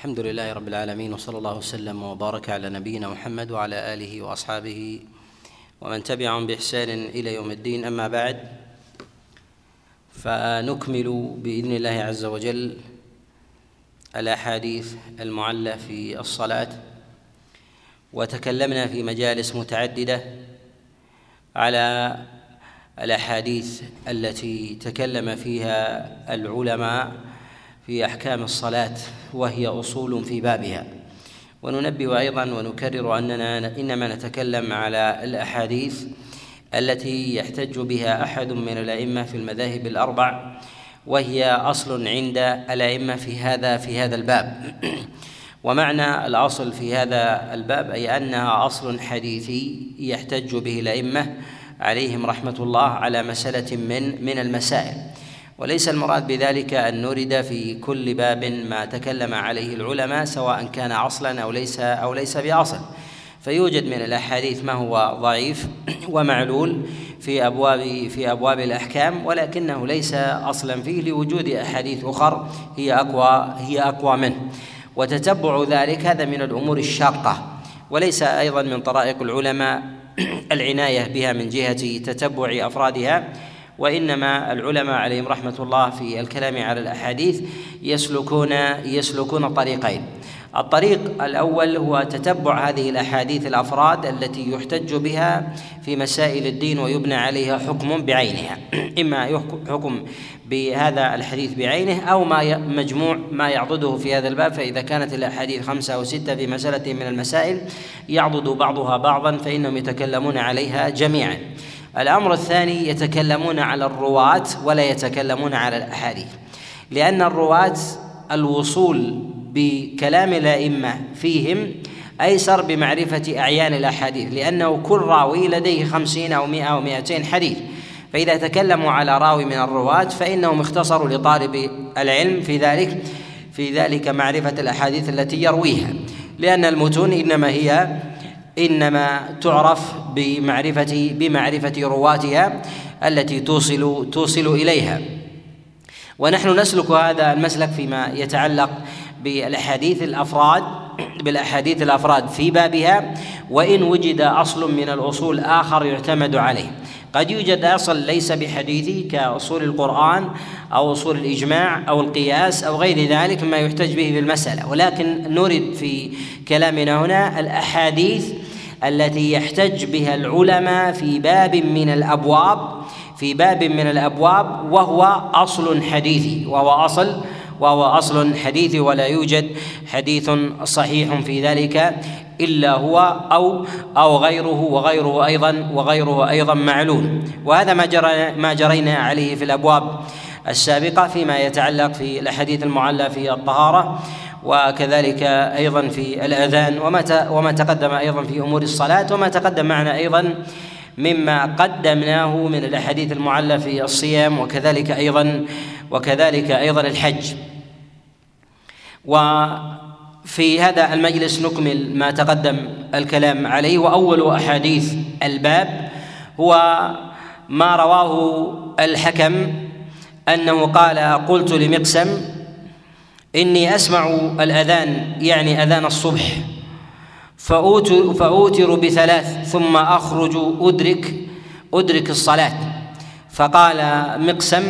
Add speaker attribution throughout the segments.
Speaker 1: الحمد لله رب العالمين وصلى الله وسلم وبارك على نبينا محمد وعلى آله وأصحابه ومن تبعهم بإحسان إلى يوم الدين. أما بعد فنكمل بإذن الله عز وجل الأحاديث المعلة في الصلاة. وتكلمنا في مجالس متعددة على الأحاديث التي تكلم فيها العلماء في أحكام الصلاة وهي أصول في بابها. وننبه أيضا ونكرر أننا إنما نتكلم على الأحاديث التي يحتج بها أحد من الأئمة في المذاهب الأربع وهي أصل عند الأئمة في هذا في هذا الباب. ومعنى الأصل في هذا الباب أي أنها أصل حديثي يحتج به الأئمة عليهم رحمة الله على مسألة من من المسائل. وليس المراد بذلك أن نرد في كل باب ما تكلم عليه العلماء سواء كان أصلا أو ليس أو ليس بأصل. فيوجد من الأحاديث ما هو ضعيف ومعلول في ابواب في أبواب الأحكام ولكنه ليس أصلا فيه لوجود أحاديث أخر هي اقوى هي أقوى منه. وتتبع ذلك هذا من الأمور الشاقة. وليس أيضا من طرائق العلماء العناية بها من جهة تتبع أفرادها. وإنما العلماء عليهم رحمة الله في الكلام على الأحاديث يسلكون يسلكون طريقين الطريق الأول هو تتبع هذه الأحاديث الأفراد التي يحتج بها في مسائل الدين ويبنى عليها حكم بعينها. إما حكم بهذا الحديث بعينه أو ما مجموع ما يعضده في هذا الباب. فإذا كانت الأحاديث خمسة أو ستة في مسألة من المسائل يعضد بعضها بعضا فإنهم يتكلمون عليها جميعا. الأمر الثاني يتكلمون على الرواة ولا يتكلمون على الأحاديث. لأن الرواة الوصول بكلام الأئمة فيهم أيسر بمعرفة أعيان الأحاديث لأنه كل راوي لديه خمسين أو مئة أو مئتين حديث. فإذا تكلموا على راوي من الرواة فإنهم اختصروا لطالب العلم في ذلك في ذلك معرفة الأحاديث التي يرويها. لأن المتون إنما هي إنما تعرف بمعرفه بمعرفة رواتها التي توصل توصل إليها. ونحن نسلك هذا المسلك فيما يتعلق بالأحاديث الافراد بالأحاديث الأفراد في بابها وإن وجد أصل من الأصول آخر يعتمد عليه. قد يوجد أصل ليس بحديثي كأصول القرآن أو أصول الإجماع أو القياس أو غير ذلك مما يحتج به في المسألة. ولكن نريد في كلامنا هنا الأحاديث التي يحتج بها العلماء في باب من الأبواب في باب من الأبواب وهو أصل حديثي وهو أصل وهو أصل حديثي ولا يوجد حديث صحيح في ذلك إلا هو أو أو غيره وغيره أيضا وغيره أيضا معلول. وهذا ما جرى ما جرينا عليه في الأبواب السابقة فيما يتعلق في الأحاديث المعلى في الطهارة. وكذلك أيضا في الأذان وما وما تقدم أيضا في أمور الصلاة وما تقدم معنا أيضا مما قدمناه من الأحاديث المعلى في الصيام وكذلك أيضا وكذلك أيضا الحج. وفي هذا المجلس نكمل ما تقدم الكلام عليه. وأول أحاديث الباب هو ما رواه الحكم أنه قال قلت لمقسم إني أسمع الأذان يعني أذان الصبح. فأوتر, فأوتر بثلاث ثم أخرج أدرك أدرك الصلاة. فقال مقسم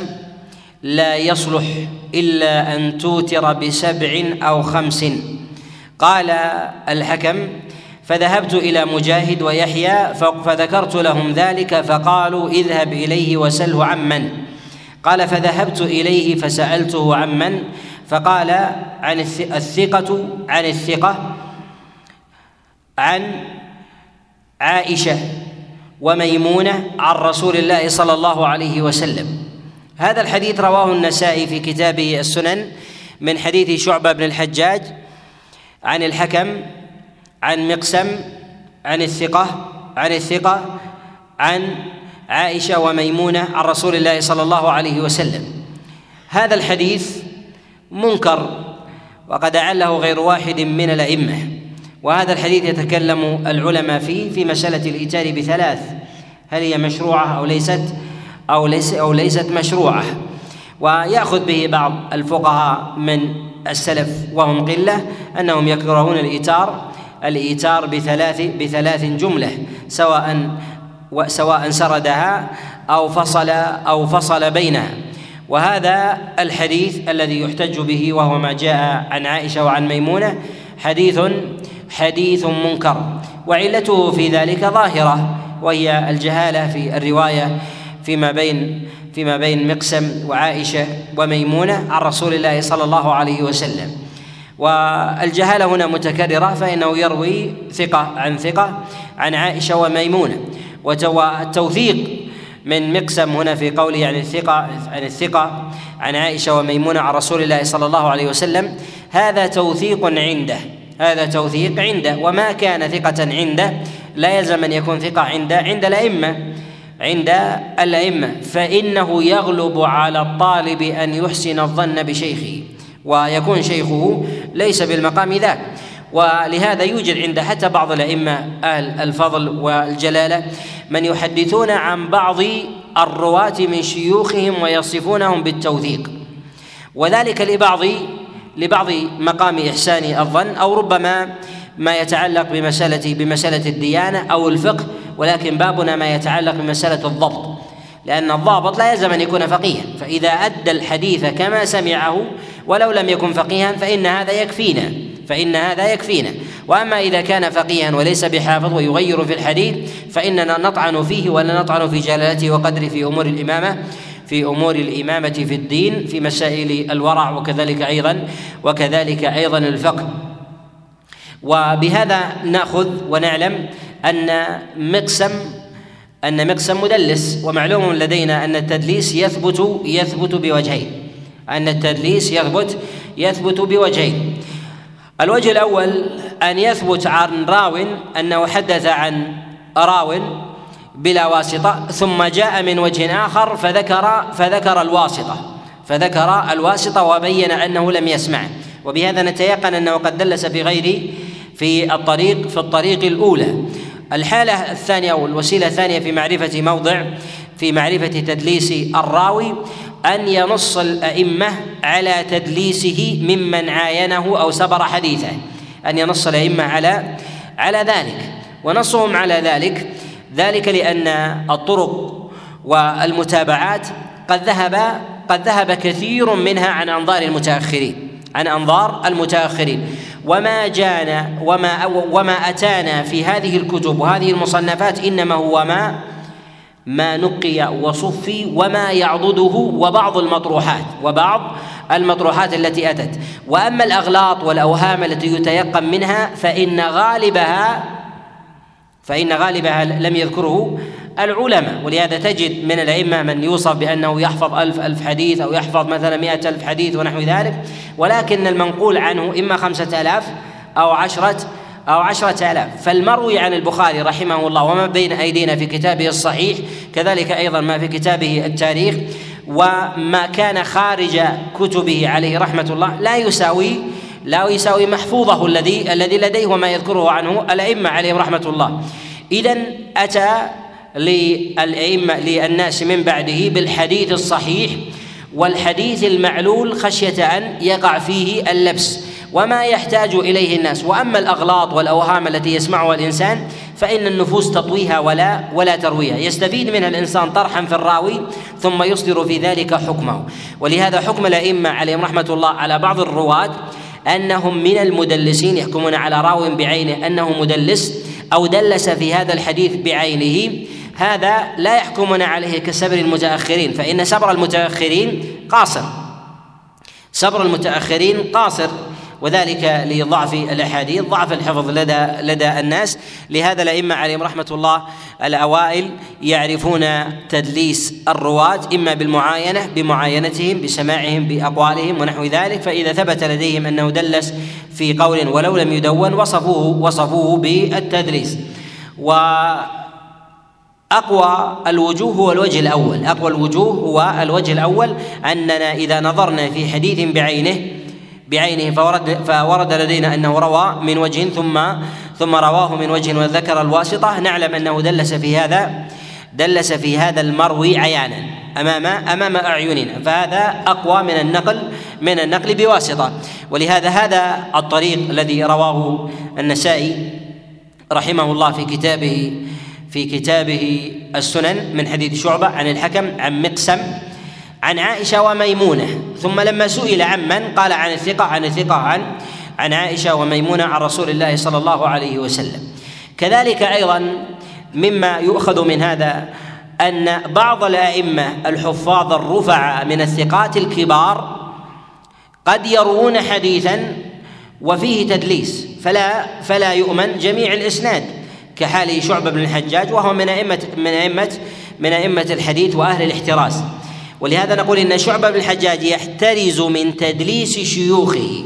Speaker 1: لا يصلح إلا أن توتر بسبع أو خمس. قال الحكم فذهبت إلى مجاهد ويحيى فذكرت لهم ذلك فقالوا اذهب إليه وسله عمن. قال فذهبت إليه فسألته عمن فقال عن الثقة عن الثقة عن عائشة وميمونة عن رسول الله صلى الله عليه وسلم. هذا الحديث رواه النسائي في كتابه السنن من حديث شعبة بن الحجاج عن الحكم عن مقسم عن الثقة عن الثقة عن عائشة وميمونة عن رسول الله صلى الله عليه وسلم. هذا الحديث منكر وقد أعله غير واحد من الأئمة. وهذا الحديث يتكلم العلماء فيه في مسألة الإيتار بثلاث هل هي مشروعة أو ليست أو ليس أو ليست مشروعة. ويأخذ به بعض الفقهاء من السلف وهم قلة أنهم يكرهون الإيتار الإيتار بثلاث بثلاث جملة سواء سواء سردها أو فصل أو فصل بينها. وهذا الحديث الذي يحتج به وهو ما جاء عن عائشة وعن ميمونة حديث حديث منكر. وعلته في ذلك ظاهرة وهي الجهالة في الرواية فيما بين فيما بين مقسم وعائشة وميمونة عن رسول الله صلى الله عليه وسلم. والجهالة هنا متكررة فإنه يروي ثقة عن ثقة عن عائشة وميمونة. والتوثيق من مقسم هنا في قوله عن الثقة عن الثقة عن عائشة وميمونة عن رسول الله صلى الله عليه وسلم هذا توثيق عنده هذا توثيق عنده وما كان ثقة عنده لا يلزم أن يكون ثقة عند عند الأئمة عند الأئمة فإنه يغلب على الطالب أن يحسن الظن بشيخه ويكون شيخه ليس بالمقام ذاك. ولهذا يوجد عند حتى بعض الأئمة أهل الفضل والجلالة من يحدثون عن بعض الرواة من شيوخهم ويصفونهم بالتوثيق وذلك لبعض لبعض مقام إحسان الظن أو ربما ما يتعلق بمسألة بمسألة الديانة أو الفقه ولكن بابنا ما يتعلق بمسألة الضبط لأن الضابط لا يلزم أن يكون فقيها فإذا أدى الحديث كما سمعه ولو لم يكن فقيها فإن هذا يكفينا. فإن هذا يكفينا. وأما إذا كان فقيها وليس بحافظ ويغير في الحديث فإننا نطعن فيه ولا نطعن في جلالته وقدره في أمور الإمامة في أمور الإمامة في الدين في مسائل الورع وكذلك أيضا وكذلك أيضا الفقه. وبهذا نأخذ ونعلم أن مقسم أن مقسم مدلس ومعلوم لدينا أن التدليس يثبت يثبت بوجهين. أن التدليس يثبت يثبت بوجهين. الوجه الأول أن يثبت عن راو أنه حدث عن راو بلا واسطة ثم جاء من وجه آخر فذكر فذكر الواسطة فذكر الواسطة وبين أنه لم يسمع. وبهذا نتيقن أنه قد دلس في غير في الطريق في الطريق الأولى. الحالة الثانية أو الوسيلة الثانية في معرفة موضع في معرفة تدليس الراوي أن ينص الأئمة على تدليسه ممن عاينه أو سبر حديثه. أن ينص الأئمة على على ذلك. ونصهم على ذلك ذلك لأن الطرق والمتابعات قد ذهب قد ذهب كثير منها عن أنظار المتأخرين عن أنظار المتأخرين. وما جانا وما وما أتانا في هذه الكتب وهذه المصنفات إنما هو ما ما نقي وصفي وما يعضده وبعض المطروحات وبعض المطروحات التي أتت. وأما الأغلاط والأوهام التي يتيقن منها فإن غالبها فإن غالبها لم يذكره العلماء. ولهذا تجد من الأئمة من يوصف بأنه يحفظ ألف ألف حديث أو يحفظ مثلا مئة ألف حديث ونحو ذلك. ولكن المنقول عنه إما خمسة آلاف أو عشرة أو عشرة آلاف. فالمروي عن البخاري رحمه الله وما بين أيدينا في كتابه الصحيح كذلك أيضا ما في كتابه التاريخ وما كان خارج كتبه عليه رحمة الله لا يساوي لا يساوي محفوظه الذي الذي لديه وما يذكره عنه الأئمة عليهم رحمة الله. إذا أتى للأئمة للناس من بعده بالحديث الصحيح والحديث المعلول خشية أن يقع فيه اللبس. وما يحتاج إليه الناس. وأما الأغلاط والأوهام التي يسمعها الإنسان فإن النفوس تطويها ولا ولا ترويها. يستفيد منها الإنسان طرحا في الراوي ثم يصدر في ذلك حكمه. ولهذا حكم الأئمة عليهم رحمة الله على بعض الرواة أنهم من المدلسين يحكمون على راو بعينه أنه مدلس أو دلس في هذا الحديث بعينه. هذا لا يحكمون عليه كسبر المتأخرين فإن سبر المتأخرين قاصر. سبر المتأخرين قاصر. وذلك لضعف الأحاديث ضعف الحفظ لدى لدى الناس. لهذا الأئمة عليهم رحمة الله الأوائل يعرفون تدليس الرواة إما بالمعاينة بمعاينتهم بسماعهم بأقوالهم ونحو ذلك. فإذا ثبت لديهم أنه دلس في قول ولو لم يدون وصفوه وصفوه بالتدليس. و أقوى الوجوه هو الوجه الأول. أقوى الوجوه هو الوجه الأول. أننا إذا نظرنا في حديث بعينه بعينه فورد فورد لدينا أنه روى من وجه ثم ثم رواه من وجه وذكر الواسطة. نعلم أنه دلس في هذا دلس في هذا المروي عيانا امام أمام أعيننا فهذا أقوى من النقل من النقل بواسطة. ولهذا هذا الطريق الذي رواه النسائي رحمه الله في كتابه في كتابه السنن من حديث شعبة عن الحكم عن مقسم عن عائشة وميمونة. ثم لما سئل عن من قال عن الثقة عن الثقة عن عن عائشة وميمونة عن رسول الله صلى الله عليه وسلم. كذلك أيضا مما يؤخذ من هذا أن بعض الأئمة الحفاظ الرفع من الثقات الكبار قد يروون حديثا وفيه تدليس. فلا فلا يؤمن جميع الإسناد كحال شعبة بن الحجاج وهو من أئمة من أئمة من أئمة الحديث وأهل الاحتراز ولهذا نقول إن شعبة بن الحجاج يحترز من تدليس شيوخه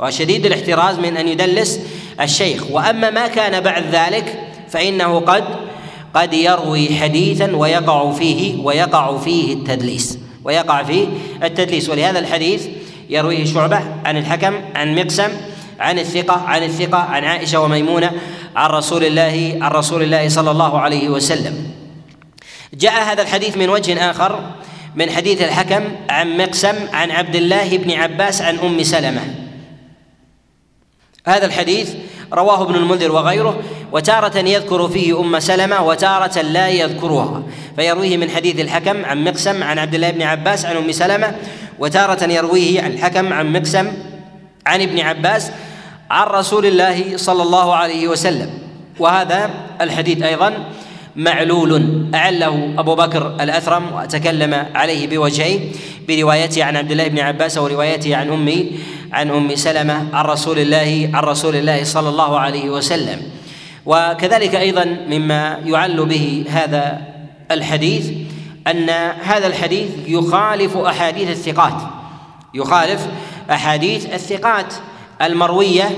Speaker 1: وشديد الاحتراز من أن يدلس الشيخ. وأما ما كان بعد ذلك فإنه قد قد يروي حديثا ويقع فيه ويقع فيه التدليس ويقع فيه التدليس. ولهذا الحديث يرويه شعبة عن الحكم عن مقسم عن الثقة عن الثقة عن عائشة وميمونة عن رسول الله عن رسول الله صلى الله عليه وسلم. جاء هذا الحديث من وجه آخر من حديث الحكم عن مقسم عن عبد الله بن عباس عن أم سلمة. هذا الحديث رواه ابن المنذر وغيره وتارة يذكر فيه أم سلمة وتارة لا يذكرها. فيرويه من حديث الحكم عن مقسم عن عبد الله بن عباس عن أم سلمة وتارة يرويه عن الحكم عن مقسم عن ابن عباس عن رسول الله صلى الله عليه وسلم. وهذا الحديث أيضا معلول. أعله أبو بكر الأثرم وتكلم عليه بوجهين بروايته عن عبد الله بن عباس وروايته عن أمي عن أم سلمة عن رسول الله عن رسول الله صلى الله عليه وسلم. وكذلك أيضا مما يعل به هذا الحديث أن هذا الحديث يخالف أحاديث الثقات. يخالف أحاديث الثقات المروية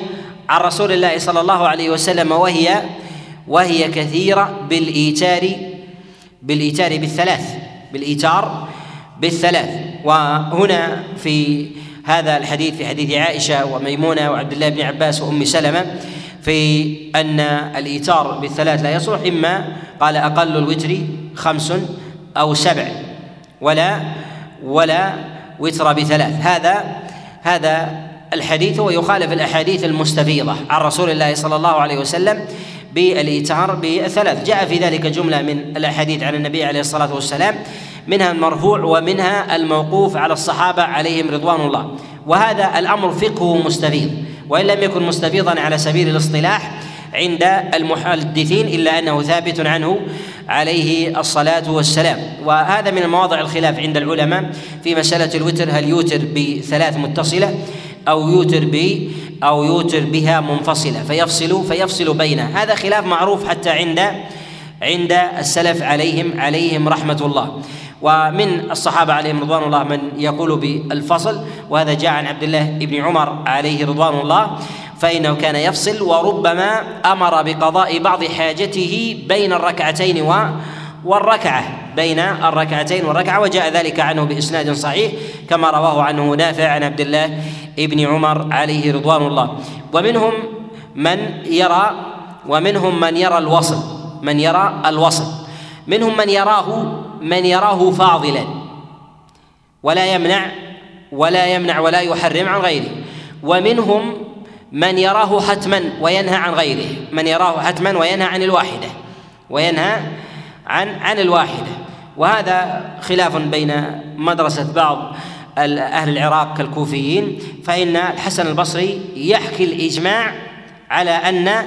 Speaker 1: عن رسول الله صلى الله عليه وسلم وهي وهي كثيرة بالإيتار بالإيتار بالثلاث بالإيتار بالثلاث. وهنا في هذا الحديث في حديث عائشة وميمونة وعبد الله بن عباس وأم سلمة في أن الإيتار بالثلاث لا يصلح إما قال أقل الوتر خمس أو سبع ولا ولا وتر بثلاث. هذا هذا الحديث ويخالف الأحاديث المستفيضة عن رسول الله صلى الله عليه وسلم بالايتار بالثلاث جاء في ذلك جملة من الأحاديث عن النبي عليه الصلاة والسلام منها المرفوع ومنها الموقوف على الصحابة عليهم رضوان الله. وهذا الأمر فقهه مستفيض وإن لم يكن مستفيضا على سبيل الاصطلاح عند المحدثين إلا أنه ثابت عنه عليه الصلاة والسلام. وهذا من مواضع الخلاف عند العلماء في مسألة الوتر هل يوتر بثلاث متصلة أو يوتر ب أو يوتر بها منفصلة فيفصل فيفصل بينها. هذا خلاف معروف حتى عند عند السلف عليهم عليهم رحمة الله. ومن الصحابة عليهم رضوان الله من يقول بالفصل وهذا جاء عن عبد الله بن عمر عليه رضوان الله فإنه كان يفصل وربما أمر بقضاء بعض حاجته بين الركعتين والركعة بين الركعتين والركعة وجاء ذلك عنه بإسناد صحيح كما رواه عنه نافع عن عبد الله ابن عمر عليه رضوان الله. ومنهم من يرى ومنهم من يرى الوصل من يرى الوصل. منهم من يراه من يراه فاضلا. ولا يمنع ولا يمنع ولا يحرم عن غيره. ومنهم من يراه حتما وينهى عن غيره. من يراه حتما وينهى عن الواحدة. وينهى عن عن الواحدة. وهذا خلاف بين مدرسة بعض أهل العراق كالكوفيين فإن الحسن البصري يحكي الإجماع على أن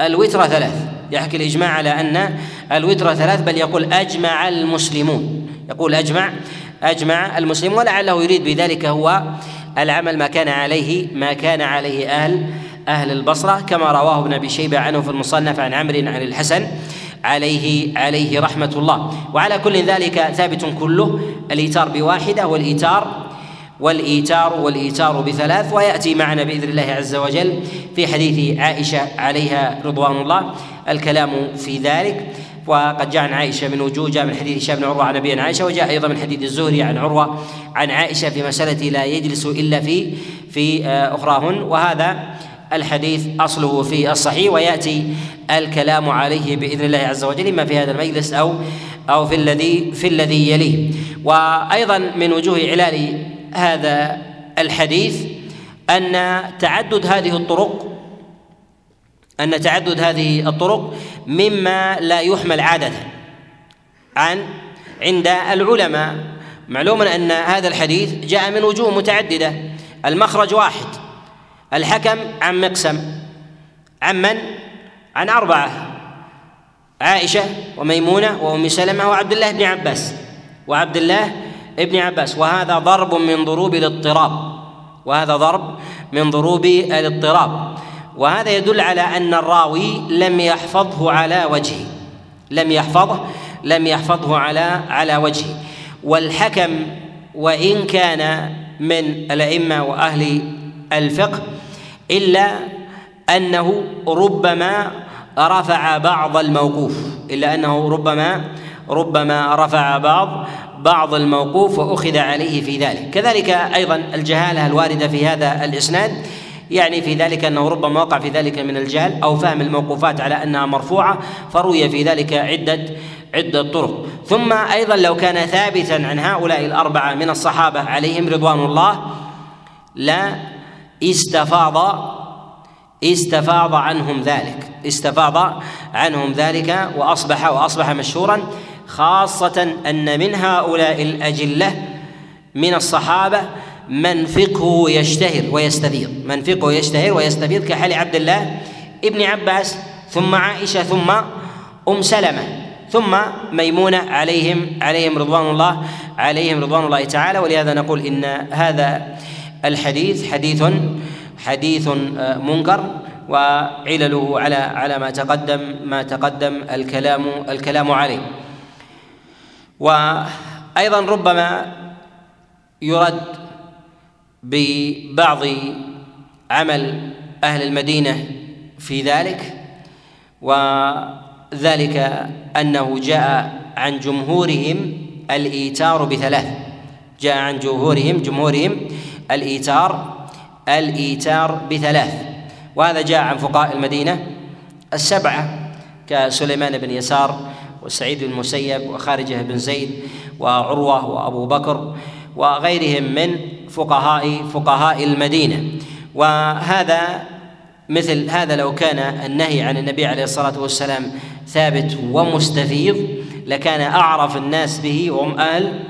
Speaker 1: الوتر ثلاث. يحكي الإجماع على أن الوتر ثلاث بل يقول أجمع المسلمون. يقول أجمع أجمع المسلمون ولعله يريد بذلك هو العمل ما كان عليه ما كان عليه أهل أهل البصرة كما رواه ابن أبي شيبة عنه في المصنف عن عمرو عن الحسن. عليه عليه رحمة الله وعلى كل ذلك ثابت كله. الإيتار بواحدة والإيتار والإيتار والإيتار بثلاث. ويأتي معنا بإذن الله عز وجل في حديث عائشة عليها رضوان الله الكلام في ذلك. وقد جاء عن عائشة من وجوه جاء من حديث هشام بن عروة عن أبي عائشة وجاء أيضا من حديث الزهري عن عروة عن عائشة في مسألة لا يجلس إلا في في أخراهن. وهذا الحديث أصله في الصحيح ويأتي الكلام عليه بإذن الله عز وجل إما في هذا المجلس أو أو في الذي في الذي يليه. وأيضا من وجوه علال هذا الحديث أن تعدد هذه الطرق أن تعدد هذه الطرق مما لا يحمل عادة عن عند العلماء. معلوم أن هذا الحديث جاء من وجوه متعددة. المخرج واحد. الحكم عن مقسم. عن من؟ عن أربعة عائشة وميمونة وأم سلمة وعبد الله بن عباس. وعبد الله بن عباس. وهذا ضرب من ضروب الاضطراب. وهذا ضرب من ضروب الاضطراب. وهذا يدل على أن الراوي لم يحفظه على وجهه. لم يحفظه لم يحفظه على على وجهه. والحكم وإن كان من الأئمة وأهل الفقه إلا أنه ربما رفع بعض الموقوف إلا أنه ربما ربما رفع بعض بعض الموقوف وأخذ عليه في ذلك. كذلك أيضا الجهالة الواردة في هذا الإسناد يعني في ذلك أنه ربما وقع في ذلك من الجهل أو فهم الموقوفات على أنها مرفوعة فروي في ذلك عدة عدة طرق. ثم أيضا لو كان ثابتا عن هؤلاء الأربعة من الصحابة عليهم رضوان الله لا استفاض استفاض عنهم ذلك. استفاض عنهم ذلك وأصبح وأصبح مشهورا خاصة أن من هؤلاء الأجلة من الصحابة من فقهه يشتهر ويستفيض من فقهه يشتهر ويستفيض كحال عبد الله ابن عباس ثم عائشة ثم أم سلمة ثم ميمونة عليهم عليهم رضوان الله عليهم رضوان الله تعالى. ولهذا نقول إن هذا الحديث حديث حديث آه، منكر وعلله على على ما تقدم ما تقدم الكلام الكلام عليه. وأيضا ربما يرد ببعض عمل أهل المدينة في ذلك وذلك أنه جاء عن جمهورهم الإيتار بثلاث. جاء عن جمهورهم جمهورهم الإيتار الإيتار بثلاث. وهذا جاء عن فقهاء المدينة السبعة كسليمان بن يسار وسعيد بن المسيب وخارجة بن زيد وعروة وأبو بكر وغيرهم من فقهاء فقهاء المدينة. وهذا مثل هذا لو كان النهي عن النبي عليه الصلاة والسلام ثابت ومستفيض لكان أعرف الناس به وهم أهل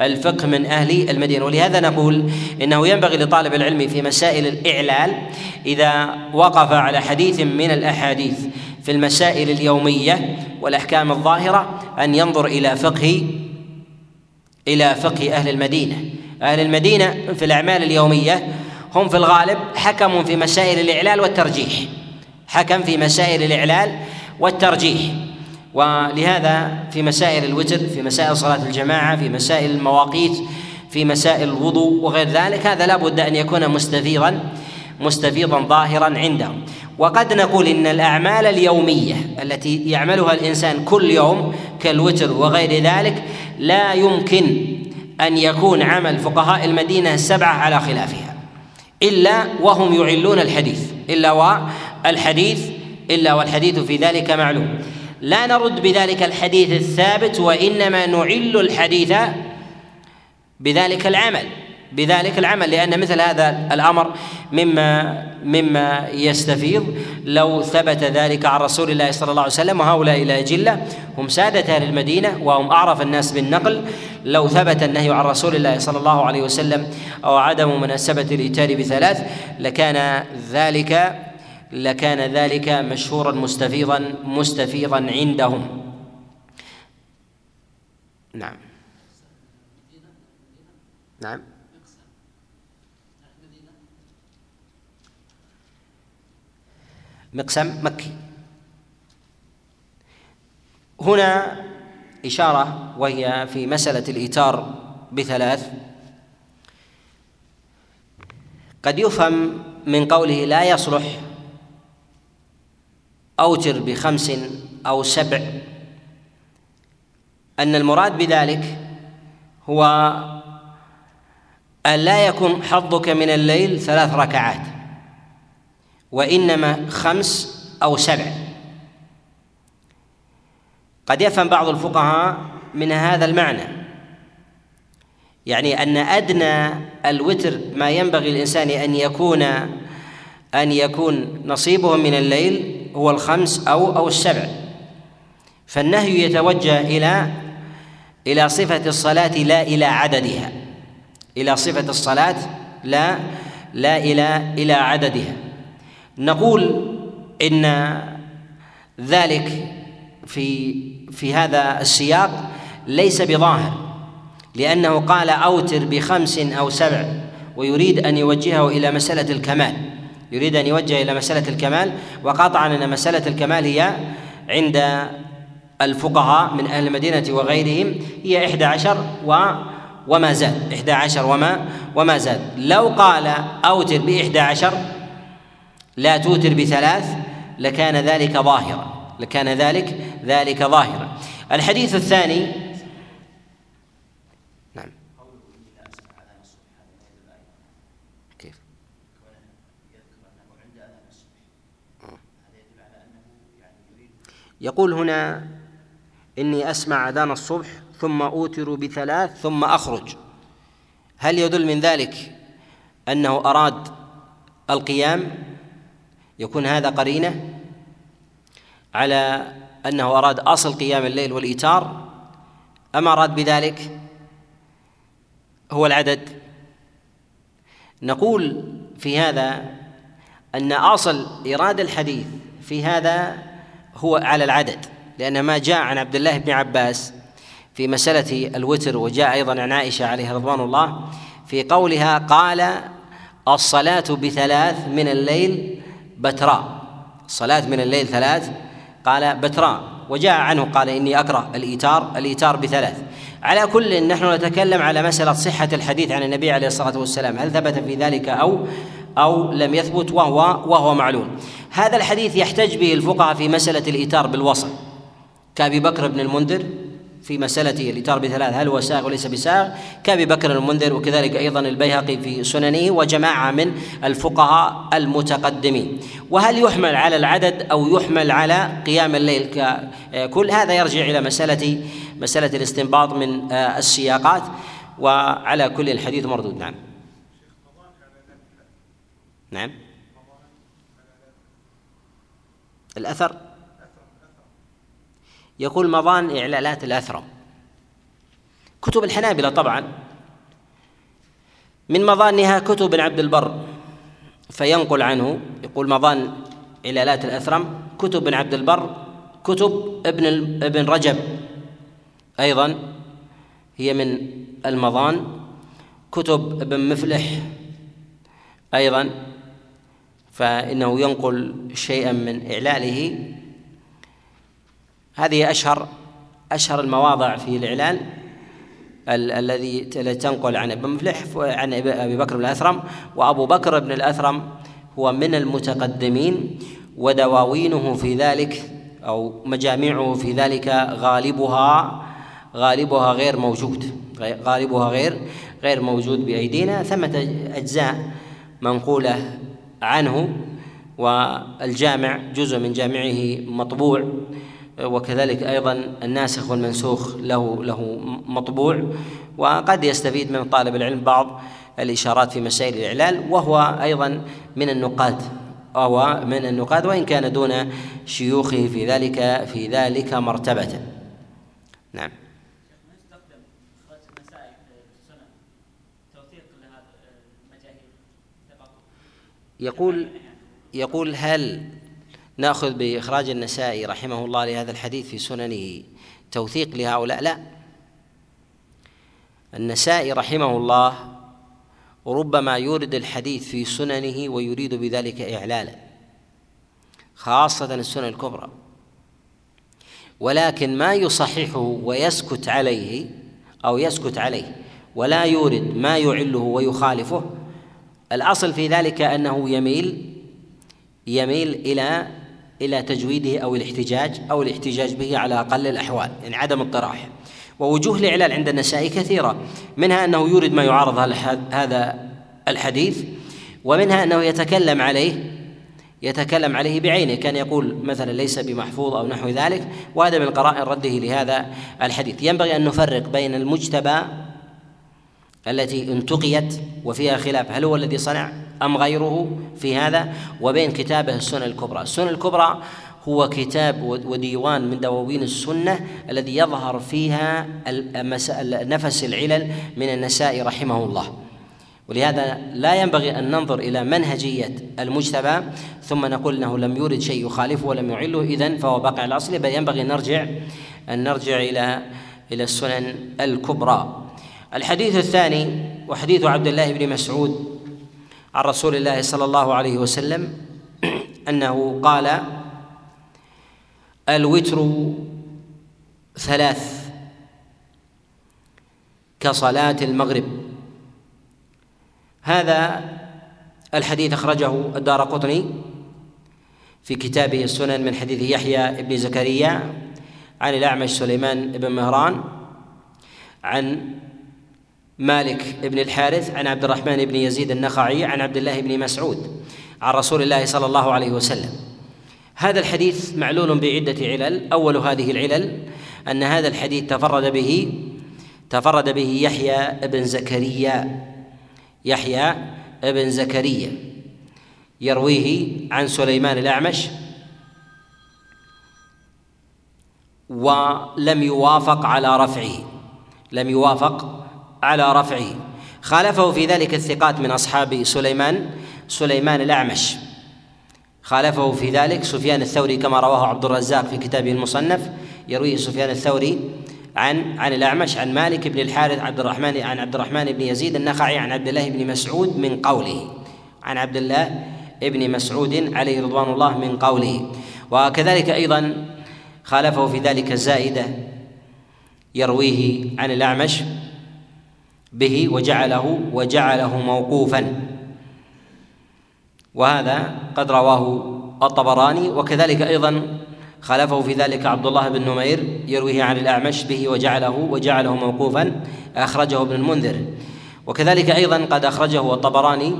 Speaker 1: الفقه من أهل المدينة. ولهذا نقول إنه ينبغي لطالب العلم في مسائل الإعلال إذا وقف على حديث من الأحاديث في المسائل اليومية والأحكام الظاهرة أن ينظر إلى فقه إلى فقه أهل المدينة. أهل المدينة في الأعمال اليومية هم في الغالب حكموا في مسائل الإعلال والترجيح. حكم في مسائل الإعلال والترجيح. ولهذا في مسائل الوتر في مسائل صلاة الجماعة في مسائل المواقيت في مسائل الوضوء وغير ذلك هذا لا بد أن يكون مستفيضا مستفيضا ظاهرا عندهم. وقد نقول إن الأعمال اليومية التي يعملها الإنسان كل يوم كالوتر وغير ذلك لا يمكن أن يكون عمل فقهاء المدينة السبعه على خلافها. إلا وهم يعلون الحديث إلا والحديث إلا والحديث في ذلك معلوم. لا نرد بذلك الحديث الثابت وإنما نعل الحديث بذلك العمل بذلك العمل لأن مثل هذا الأمر مما مما يستفيض لو ثبت ذلك عن رسول الله صلى الله عليه وسلم وهؤلاء الأجلة هم سادة أهل المدينة وهم أعرف الناس بالنقل. لو ثبت النهي عن رسول الله صلى الله عليه وسلم أو عدم مناسبة الاتيان بثلاث لكان ذلك لكان ذلك مشهورا مستفيضا مستفيضا عندهم. نعم. نعم. مقسم مكي. هنا إشارة وهي في مسألة الإيتار بثلاث. قد يفهم من قوله لا يصلح أوتر بخمس أو سبع. أن المراد بذلك هو أن لا يكون حظك من الليل ثلاث ركعات وإنما خمس أو سبع. قد يفهم بعض الفقهاء من هذا المعنى يعني أن أدنى الوتر ما ينبغي الانسان أن يكون أن يكون نصيبه من الليل هو الخمس أو أو السبع. فالنهي يتوجه إلى إلى صفة الصلاة لا إلى عددها. إلى صفة الصلاة لا لا إلى إلى عددها. نقول إن ذلك في في هذا السياق ليس بظاهر لأنه قال أوتر بخمس أو سبع ويريد أن يوجهه إلى مسألة الكمال. يريد أن يوجه إلى مسألة الكمال وقطعا أن مسألة الكمال هي عند الفقهاء من أهل المدينة وغيرهم هي إحدى عشر و وما زاد. إحدى عشر وما وما زاد. لو قال أوتر بإحدى عشر لا توتر بثلاث لكان ذلك ظاهرا. لكان ذلك ذلك ظاهرا. الحديث الثاني يقول هنا إني أسمع أذان الصبح ثم أوتر بثلاث ثم أخرج. هل يدل من ذلك أنه أراد القيام؟ يكون هذا قرينة على أنه أراد أصل قيام الليل والإيتار؟ اما أراد بذلك هو العدد؟ نقول في هذا أن أصل ايراد الحديث في هذا هو على العدد لأن ما جاء عن عبد الله بن عباس في مسألة الوتر وجاء أيضا عن عائشة عليها رضوان الله في قولها قال الصلاة بثلاث من الليل بتراء. الصلاة من الليل ثلاث قال بتراء. وجاء عنه قال إني أكره الإيتار الإيتار بثلاث. على كل نحن نتكلم على مسألة صحة الحديث عن النبي عليه الصلاة والسلام هل ثبت في ذلك أو أو لم يثبت وهو وهو معلوم. هذا الحديث يحتج به الفقهاء في مسألة الإيتار بالوصل كأبي بكر بن المنذر في مسألة الإتار بثلاث هل هو ساغ وليس بساغ؟ كأبي بكر المنذر وكذلك أيضا البيهقي في سننه وجماعة من الفقهاء المتقدمين. وهل يحمل على العدد أو يحمل على قيام الليل كل هذا يرجع إلى مسألة مسألة الاستنباط من آه، السياقات وعلى كل الحديث مردود. نعم. نعم. الأثر؟ يقول مضان إعلالات الأثرم كتب الحنابلة طبعا. من مظانها كتب ابن عبد البر فينقل عنه. يقول مظان إعلالات الأثرم كتب ابن عبد البر كتب ابن ابن رجب. أيضا هي من المظان. كتب ابن مفلح أيضا فإنه ينقل شيئا من إعلاله. هذه أشهر أشهر المواضع في الإعلان الذي تنقل عن ابن مفلح عن أبي بكر بن الأثرم وأبو بكر بن الأثرم هو من المتقدمين ودواوينه في ذلك أو مجامعه في ذلك غالبها غالبها غير موجود غالبها غير غير موجود بأيدينا. ثمة أجزاء منقولة عنه والجامع جزء من جامعه مطبوع وكذلك أيضا الناسخ والمنسوخ له له مطبوع وقد يستفيد من طالب العلم بعض الإشارات في مسائل الإعلال وهو أيضا من النقاد وهو من النقاد وإن كان دون شيوخه في ذلك في ذلك مرتبة. نعم. يقول يقول هل نأخذ بإخراج النسائي رحمه الله لهذا الحديث في سننه توثيق لهؤلاء؟ لا. النسائي رحمه الله ربما يورد الحديث في سننه ويريد بذلك إعلالا خاصة السنن الكبرى. ولكن ما يصححه ويسكت عليه أو يسكت عليه ولا يورد ما يعله ويخالفه الأصل في ذلك أنه يميل يميل إلى إلى تجويده أو الاحتجاج أو الاحتجاج به على أقل الأحوال يعني عدم الطراح ووجوه الاعلال عند النسائي كثيرة منها أنه يورد ما يعارض هذا الحديث ومنها أنه يتكلم عليه يتكلم عليه بعينه كان يقول مثلا ليس بمحفوظ أو نحو ذلك وهذا من قرائن رده لهذا الحديث. ينبغي أن نفرق بين المجتبى التي انتقيت وفيها خلاف. هل هو الذي صنع أم غيره في هذا؟ وبين كتابه السنن الكبرى. السنن الكبرى هو كتاب وديوان من دواوين السنة الذي يظهر فيها نفس العلل من النسائي رحمه الله. ولهذا لا ينبغي أن ننظر إلى منهجية المجتبى ثم نقول إنه لم يورد شيء يخالفه ولم يعله إذا فهو باقي على الأصل. بل ينبغي ان نرجع أن نرجع إلى إلى السنن الكبرى. الحديث الثاني وحديث عبد الله بن مسعود عن رسول الله صلى الله عليه وسلم أنه قال الوتر ثلاث كصلاة المغرب. هذا الحديث أخرجه الدار قطني في كتابه السنن من حديث يحيى بن زكريا عن الأعمش سليمان بن مهران عن مالك بن الحارث عن عبد الرحمن بن يزيد النخعي عن عبد الله بن مسعود عن رسول الله صلى الله عليه وسلم. هذا الحديث معلول بعدة علل. أول هذه العلل أن هذا الحديث تفرد به تفرد به يحيى بن زكريا. يحيى بن زكريا. يرويه عن سليمان الأعمش. ولم يوافق على رفعه. لم يوافق على رفعه. خالفه في ذلك الثقات من أصحاب سليمان سليمان الأعمش. خالفه في ذلك سفيان الثوري كما رواه عبد الرزاق في كتابه المصنف. يرويه سفيان الثوري عن عن الأعمش عن مالك بن الحارث عبد الرحمن عن عبد الرحمن بن يزيد النخعي عن عبد الله بن مسعود من قوله. عن عبد الله بن مسعود عليه رضوان الله من قوله. وكذلك أيضا خالفه في ذلك زائدة يرويه عن الأعمش. به وجعله وجعله موقوفا. وهذا قد رواه الطبراني وكذلك أيضا خالفه في ذلك عبد الله بن نمير يرويه عن الأعمش به وجعله وجعله موقوفا أخرجه ابن المنذر. وكذلك أيضا قد أخرجه الطبراني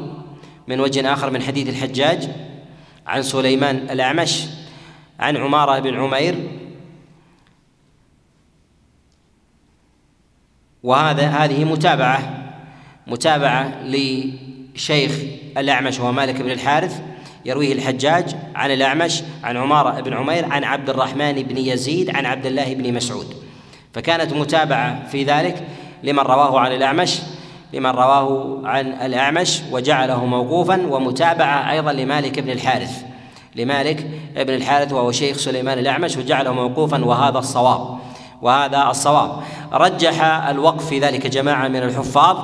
Speaker 1: من وجه آخر من حديث الحجاج عن سليمان الأعمش عن عمارة بن عمير وهذا هذه متابعة متابعة لشيخ الأعمش وهو مالك بن الحارث يرويه الحجاج عن الأعمش عن عمارة بن عمير عن عبد الرحمن بن يزيد عن عبد الله بن مسعود. فكانت متابعة في ذلك لمن رواه عن الأعمش لمن رواه عن الأعمش وجعله موقوفا ومتابعة أيضا لمالك بن الحارث. لمالك بن الحارث وهو شيخ سليمان الأعمش وجعله موقوفا وهذا الصواب. وهذا الصواب. رجح الوقف في ذلك جماعة من الحفاظ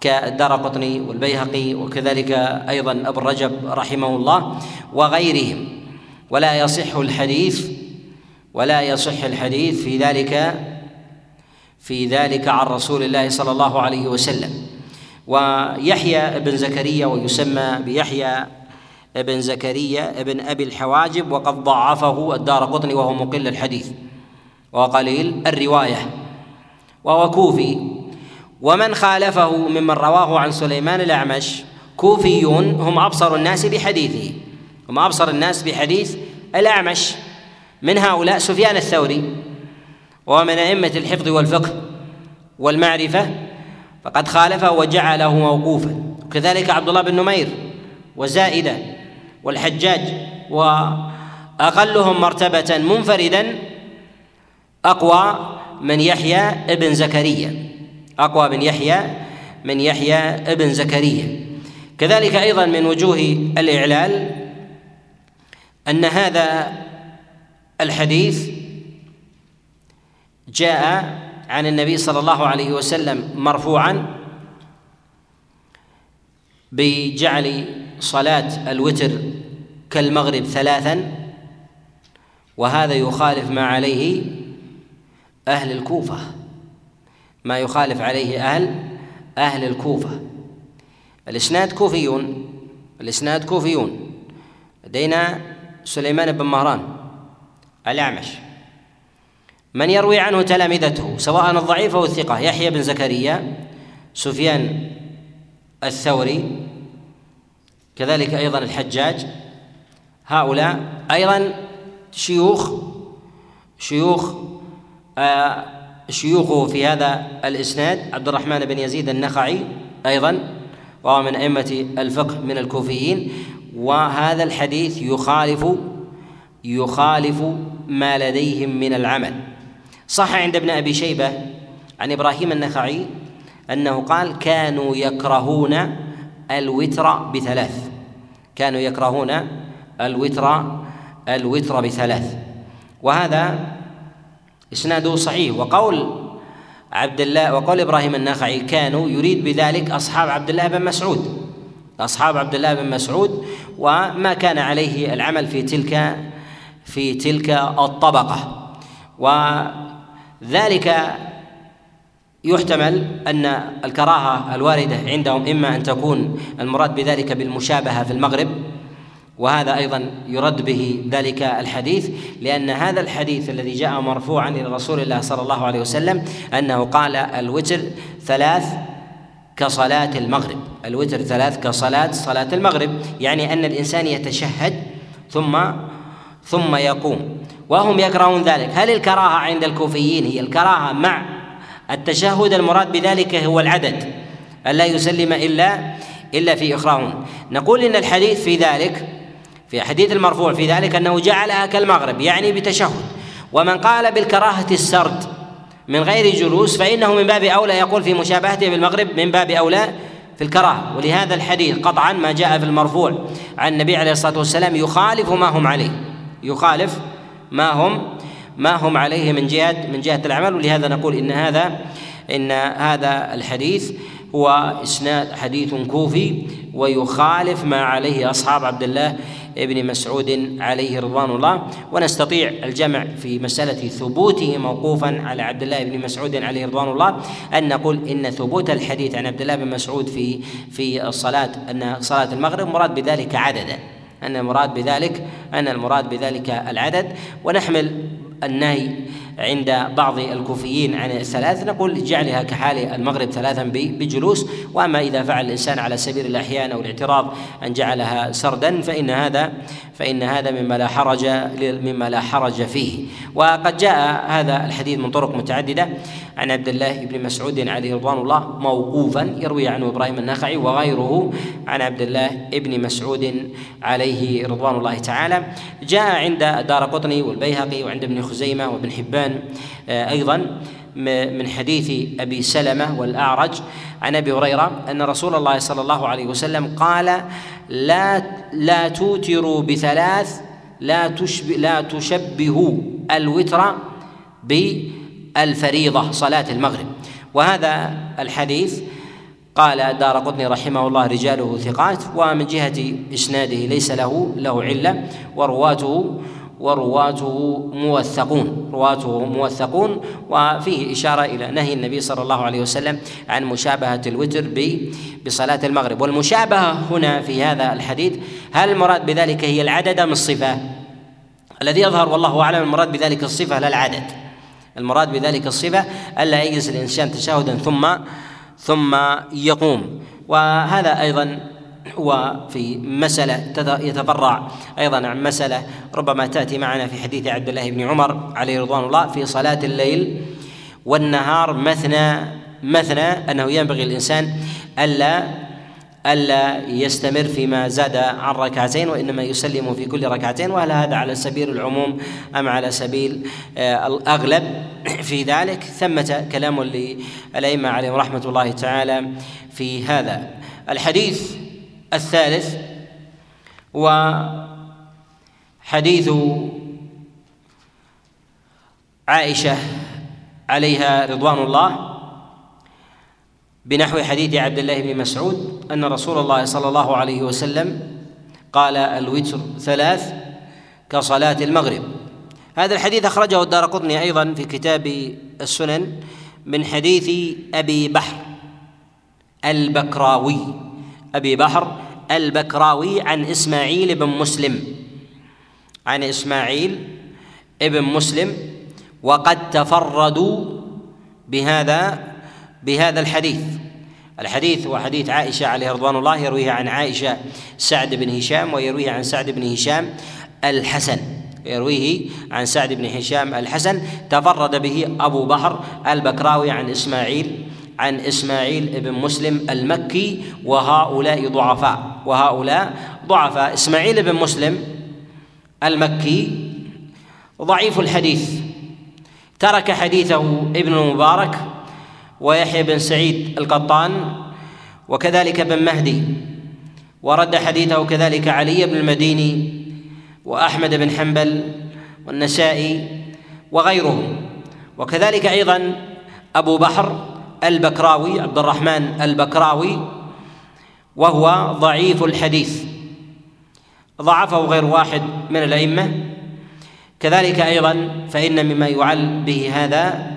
Speaker 1: كالدار قطني والبيهقي وكذلك أيضا أبو الرجب رحمه الله وغيرهم. ولا يصح الحديث ولا يصح الحديث في ذلك في ذلك عن رسول الله صلى الله عليه وسلم. ويحيى بن زكريا ويسمى بيحيى بن زكريا بن أبي الحواجب وقد ضعفه الدار قطني وهو مقل الحديث. وقليل الرواية. وهو كوفي. ومن خالفه ممن رواه عن سليمان الأعمش كوفيون هم أبصر الناس بحديثه هم أبصر الناس بحديث الأعمش. من هؤلاء سفيان الثوري. ومن أئمة الحفظ والفقه والمعرفة. فقد خالفه وجعله موقوفا. وكذلك عبد الله بن نمير وزائدة والحجاج وأقلهم مرتبة منفردا أقوى من يحيى ابن زكريا. أقوى من يحيى من يحيى ابن زكريا. كذلك أيضا من وجوه الإعلال أن هذا الحديث جاء عن النبي صلى الله عليه وسلم مرفوعا بجعل صلاة الوتر كالمغرب ثلاثا وهذا يخالف ما عليه أهل الكوفة. ما يخالف عليه أهل أهل الكوفة. الإسناد كوفيون الإسناد كوفيون. لدينا سليمان بن مهران الأعمش. من يروي عنه تلامذته سواء الضعيف أو الثقة يحيى بن زكريا سفيان الثوري كذلك أيضا الحجاج. هؤلاء أيضا شيوخ شيوخ شيوخه في هذا الإسناد عبد الرحمن بن يزيد النخعي أيضا وهو من أئمة الفقه من الكوفيين. وهذا الحديث يخالف يخالف ما لديهم من العمل. صح عند ابن أبي شيبة عن إبراهيم النخعي أنه قال كانوا يكرهون الوتر بثلاث. كانوا يكرهون الوتر الوتر بثلاث. وهذا إسناده صحيح. وقول عبد الله وقول إبراهيم النخعي كانوا يريد بذلك أصحاب عبد الله بن مسعود. أصحاب عبد الله بن مسعود وما كان عليه العمل في تلك في تلك الطبقة. وذلك يحتمل أن الكراهة الواردة عندهم إما أن تكون المراد بذلك بالمشابهة في المغرب وهذا أيضا يرد به ذلك الحديث لأن هذا الحديث الذي جاء مرفوعا إلى رسول الله صلى الله عليه وسلم أنه قال الوتر ثلاث كصلاة المغرب الوتر ثلاث كصلاة صلاة المغرب يعني أن الإنسان يتشهد ثم ثم يقوم وهم يكرهون ذلك. هل الكراهة عند الكوفيين هي الكراهة مع التشهد؟ المراد بذلك هو العدد ألا يسلم إلا إلا في إخراهم نقول إن الحديث في ذلك في حديث المرفوع في ذلك أنه جعلها كالمغرب يعني بتشهد. ومن قال بالكراهة السرد من غير جلوس فإنه من باب أولى يقول في مشابهته بالمغرب من باب أولى في الكراهة. ولهذا الحديث قطعا ما جاء في المرفوع عن النبي عليه الصلاة والسلام يخالف ما هم عليه. يخالف ما هم ما هم عليه من جهة من جهة العمل. ولهذا نقول إن هذا إن هذا الحديث هو إسناد حديث كوفي ويخالف ما عليه أصحاب عبد الله ابن مسعود عليه رضوان الله. ونستطيع الجمع في مسألة ثبوته موقوفا على عبد الله بن مسعود عليه رضوان الله أن نقول إن ثبوت الحديث عن عبد الله بن مسعود في في الصلاة أن صلاة المغرب مراد بذلك عددا. أن المراد بذلك أن المراد بذلك العدد. ونحمل النهي عند بعض الكوفيين عن الثلاث نقول جعلها كحال المغرب ثلاثا بجلوس. وأما إذا فعل الإنسان على سبيل الأحيان أو الاعتراض أن جعلها سردا فإن هذا فإن هذا مما لا حرج مما لا حرج فيه. وقد جاء هذا الحديث من طرق متعددة. عن عبد الله بن مسعود عليه رضوان الله موقوفا يروي عنه إبراهيم النخعي وغيره عن عبد الله بن مسعود عليه رضوان الله تعالى. جاء عند دار قطني والبيهقي وعند ابن خزيمة وابن حبان آه، أيضا من حديث أبي سلمة والأعرج عن أبي هريرة أن رسول الله صلى الله عليه وسلم قال لا لا توتروا بثلاث لا تشبه لا تشبهوا الوتر بالفريضه صلاة المغرب. وهذا الحديث قال دار قطني رحمه الله رجاله ثقات ومن جهة إسناده ليس له له علة ورواته ورواته موثقون رواته موثقون وفيه إشارة إلى نهي النبي صلى الله عليه وسلم عن مشابهة الوتر بصلاة المغرب. والمشابهة هنا في هذا الحديث هل المراد بذلك هي العدد أم الصفة؟ الذي يظهر والله أعلم المراد بذلك الصفة لا العدد. المراد بذلك الصفة ألا يجلس الإنسان تشهدا ثم ثم يقوم. وهذا أيضا وفي مسألة يتفرع أيضا عن مسألة ربما تأتي معنا في حديث عبد الله بن عمر عليه رضوان الله في صلاة الليل والنهار مثنى مثنى أنه ينبغي الإنسان ألا ألا يستمر فيما زاد عن ركعتين وإنما يسلم في كل ركعتين وهل هذا على سبيل العموم أم على سبيل آه، الأغلب؟ في ذلك ثمة كلام للأئمة عليهم رحمة الله تعالى في هذا. الحديث الثالث وحديث عائشة عليها رضوان الله. بنحو حديث عبد الله بن مسعود أن رسول الله صلى الله عليه وسلم قال الوتر ثلاث كصلاة المغرب. هذا الحديث أخرجه الدار قطني أيضا في كتاب السنن من حديث أبي بحر البكراوي. أبي بحر البكراوي عن إسماعيل بن مسلم. عن إسماعيل ابن مسلم. وقد تفردوا بهذا بهذا الحديث. الحديث هو حديث عائشة عليه رضوان الله يرويه عن عائشة سعد بن هشام ويرويه عن سعد بن هشام الحسن. يرويه عن سعد بن هشام الحسن. تفرد به أبو بحر البكراوي عن إسماعيل عن إسماعيل بن مسلم المكي وهؤلاء ضعفاء وهؤلاء ضعفاء. إسماعيل بن مسلم المكي ضعيف الحديث. ترك حديثه ابن المبارك ويحيى بن سعيد القطان وكذلك بن مهدي ورد حديثه كذلك علي بن المديني وأحمد بن حنبل والنسائي وغيرهم وكذلك أيضا أبو بحر البكراوي عبد الرحمن البكراوي وهو ضعيف الحديث. ضعفه غير واحد من الأئمة. كذلك أيضا فإن مما يعل به هذا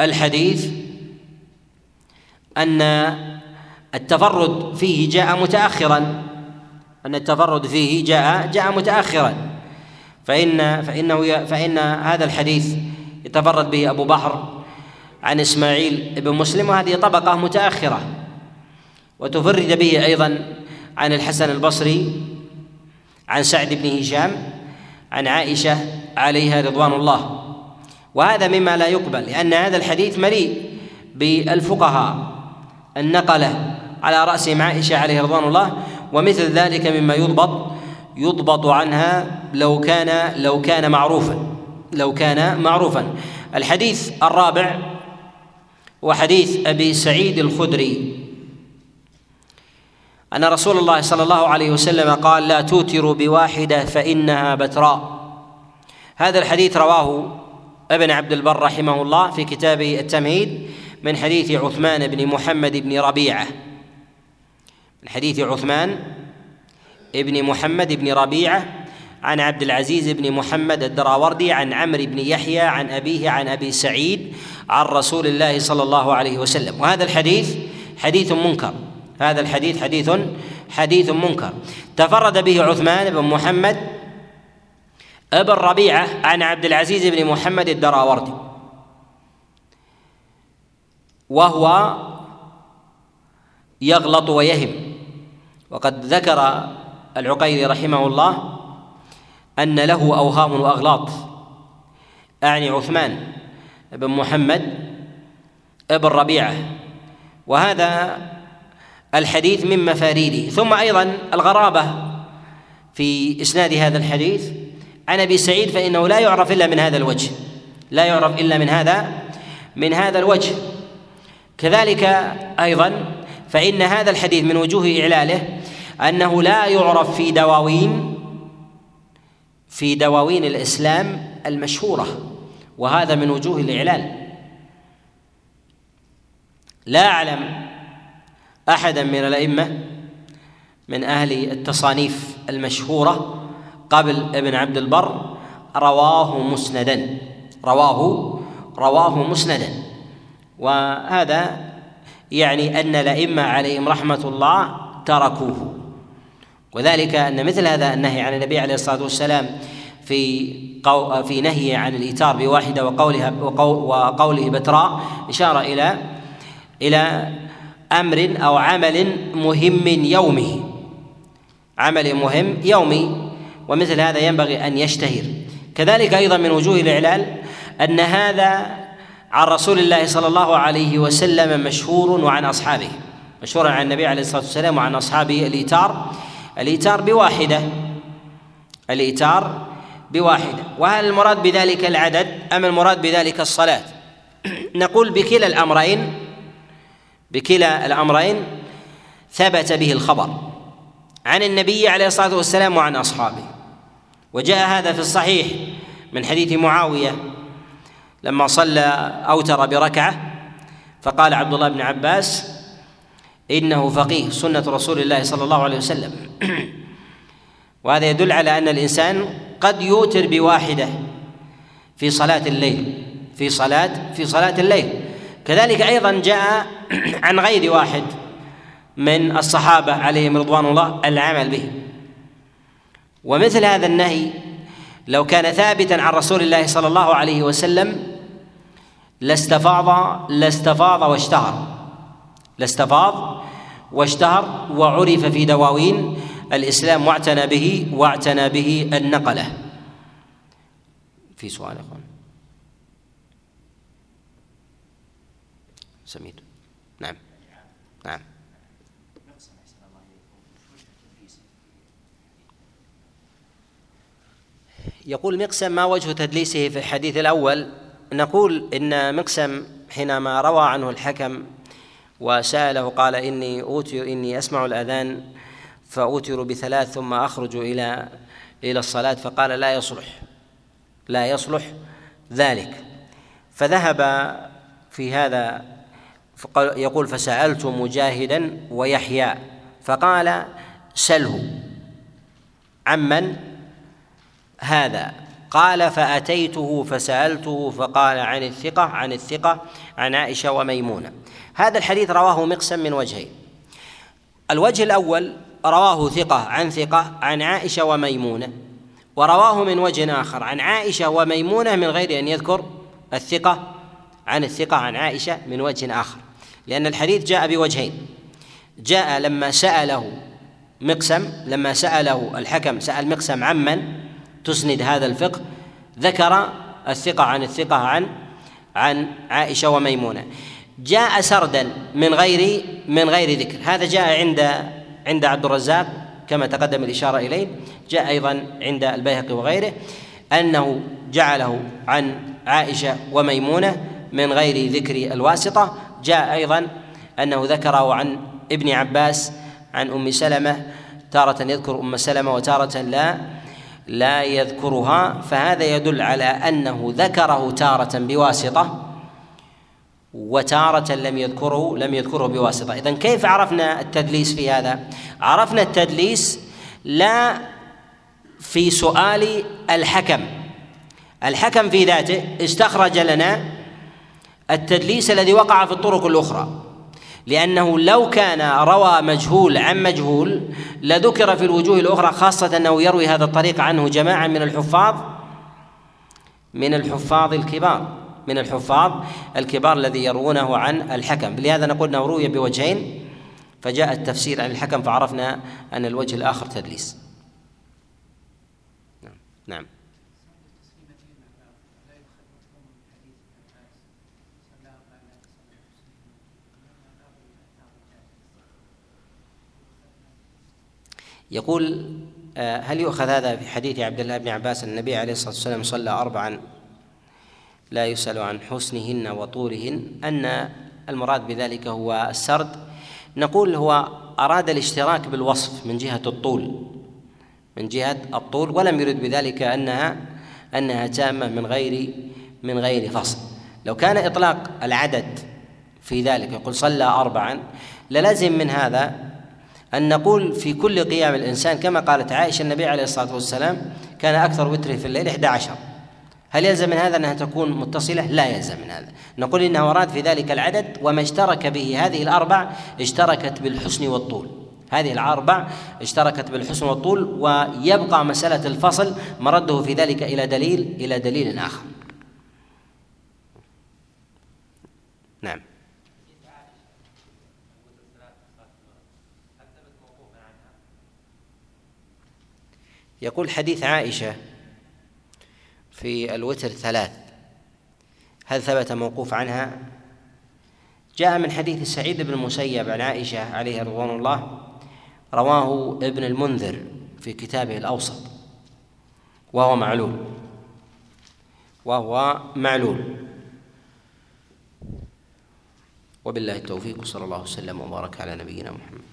Speaker 1: الحديث أن التفرد فيه جاء متاخرا. أن التفرد فيه جاء جاء متأخرا. فإن فإنه فإن هذا الحديث يتفرد به أبو بحر عن إسماعيل بن مسلم وهذه طبقة متأخرة. وتفرد به أيضا عن الحسن البصري عن سعد بن هشام عن عائشة عليها رضوان الله. وهذا مما لا يقبل لأن هذا الحديث مليء بالفقهاء. النقلة على رأسهم عائشة عليه رضوان الله ومثل ذلك مما يضبط يضبط عنها لو كان لو كان معروفا لو كان معروفا. الحديث الرابع وحديث أبي سعيد الخدري. أن رسول الله صلى الله عليه وسلم قال لا توتروا بواحدة فإنها بتراء. هذا الحديث رواه ابن عبد البر رحمه الله في كتابه التمهيد. من حديث عثمان بن محمد بن ربيعة. من حديث عثمان ابن محمد بن ربيعة عن عبد العزيز بن محمد الدراوردي عن عمرو بن يحيى عن أبيه عن أبي سعيد عن رسول الله صلى الله عليه وسلم. وهذا الحديث حديث منكر. هذا الحديث حديث حديث منكر. تفرد به عثمان بن محمد ابن ربيعة عن عبد العزيز بن محمد الدراوردي. وهو يغلط ويهم. وقد ذكر العقيلي رحمه الله أن له أوهام وأغلاط. أعني عثمان بن محمد بن ربيعة. وهذا الحديث من مفاريده. ثم أيضا الغرابة في إسناد هذا الحديث. عن أبي سعيد فإنه لا يعرف إلا من هذا الوجه. لا يعرف إلا من هذا من هذا الوجه. كذلك أيضا فإن هذا الحديث من وجوه إعلاله أنه لا يعرف في دواوين في دواوين الإسلام المشهورة وهذا من وجوه الإعلال لا أعلم أحدا من الأئمة من أهل التصانيف المشهورة قبل ابن عبد البر رواه مسندا رواه رواه مسندا. وهذا يعني أن الأئمة عليهم رحمة الله تركوه. وذلك أن مثل هذا النهي عن النبي عليه الصلاة والسلام في قو في نهي عن الايتار بواحدة وقولها وقوله بتراء إشارة إلى إلى أمر أو عمل مهم يومي عمل مهم يومي ومثل هذا ينبغي أن يشتهر. كذلك أيضا من وجوه الإعلال أن هذا عن رسول الله صلى الله عليه وسلم مشهور وعن أصحابه. مشهور عن النبي عليه الصلاة والسلام وعن اصحابه الإيتار. الإيتار بواحدة. الإيتار بواحدة. وهل المراد بذلك العدد أم المراد بذلك الصلاة؟ نقول بكلا الأمرين. بكلا الأمرين ثبت به الخبر. عن النبي عليه الصلاة والسلام وعن أصحابه. وجاء هذا في الصحيح من حديث معاوية لما صلى أوتر بركعة فقال عبد الله بن عباس إنه فقيه سنة رسول الله صلى الله عليه وسلم. وهذا يدل على أن الإنسان قد يوتر بواحدة في صلاة الليل في صلاة في صلاة الليل. كذلك أيضا جاء عن غير واحد من الصحابة عليهم رضوان الله العمل به. ومثل هذا النهي لو كان ثابتا عن رسول الله صلى الله عليه وسلم لاستفاض لاستفاض واشتهر. لاستفاض واشتهر وعرف في دواوين الإسلام واعتنى به واعتنى به النقلة. في سؤال أخوان. سمير نعم. نعم. يقول مقسم ما وجه تدليسه في الحديث الأول. نقول إن مقسم حينما روى عنه الحكم وسأله قال إني أوتر إني أسمع الأذان فأوتر بثلاث ثم أخرج إلى إلى الصلاة فقال لا يصلح لا يصلح ذلك. فذهب في هذا يقول فسألت مجاهدا ويحيى فقال سله عمن؟ هذا. قال فأتيته فسألته فقال عن الثقة عن الثقة عن عائشة وميمونة. هذا الحديث رواه مقسم من وجهين. الوجه الأول رواه ثقة عن ثقة عن عائشة وميمونة. ورواه من وجه آخر عن عائشة وميمونة من غير أن يذكر الثقة عن الثقة عن عائشة من وجه آخر. لأن الحديث جاء بوجهين. جاء لما سأله مقسم لما سأله الحكم سأل مقسم عمن تسند هذا الفقه ذكر الثقة عن الثقة عن عن عائشة وميمونة. جاء سردا من غير من غير ذكر. هذا جاء عند عند عبد الرزاق كما تقدم الإشارة إليه. جاء أيضا عند البيهقي وغيره أنه جعله عن عائشة وميمونة من غير ذكر الواسطة. جاء أيضا أنه ذكره عن ابن عباس عن أم سلمة تارة يذكر أم سلمة وتارة لا. لا يذكرها فهذا يدل على أنه ذكره تارة بواسطة وتارة لم يذكره لم يذكره بواسطة. إذا كيف عرفنا التدليس في هذا؟ عرفنا التدليس لا في سؤال الحكم. الحكم في ذاته استخرج لنا التدليس الذي وقع في الطرق الأخرى. لأنه لو كان روى مجهول عن مجهول لذكر في الوجوه الأخرى خاصة أنه يروي هذا الطريق عنه جماعة من الحفاظ من الحفاظ الكبار من الحفاظ الكبار الذي يروونه عن الحكم. لهذا نقول إنه روي بوجهين فجاء التفسير عن الحكم فعرفنا أن الوجه الآخر تدليس. نعم. يقول آه، هل يؤخذ هذا في حديث عبد الله بن عباس النبي عليه الصلاة والسلام صلى أربعا لا يسأل عن حسنهن وطولهن أن المراد بذلك هو السرد؟ نقول هو أراد الاشتراك بالوصف من جهة الطول من جهة الطول ولم يرد بذلك أنها أنها تامة من غير من غير فصل. لو كان إطلاق العدد في ذلك يقول صلى أربعا للزم من هذا أن نقول في كل قيام الإنسان كما قالت عائشة النبي عليه الصلاة والسلام كان أكثر وتره في الليل 11 هل يلزم من هذا أنها تكون متصلة؟ لا يلزم من هذا، نقول إنه أراد في ذلك العدد وما اشترك به هذه الأربع اشتركت بالحسن والطول. هذه الأربع اشتركت بالحسن والطول ويبقى مسألة الفصل مرده في ذلك إلى دليل إلى دليل آخر. نعم. يقول حديث عائشة في الوتر ثلاث هل ثبت موقوف عنها؟ جاء من حديث سعيد بن المسيب عن عائشة عليه رضوان الله رواه ابن المنذر في كتابه الأوسط وهو معلول وهو معلول. وبالله التوفيق صلى الله وسلم وبارك على نبينا محمد.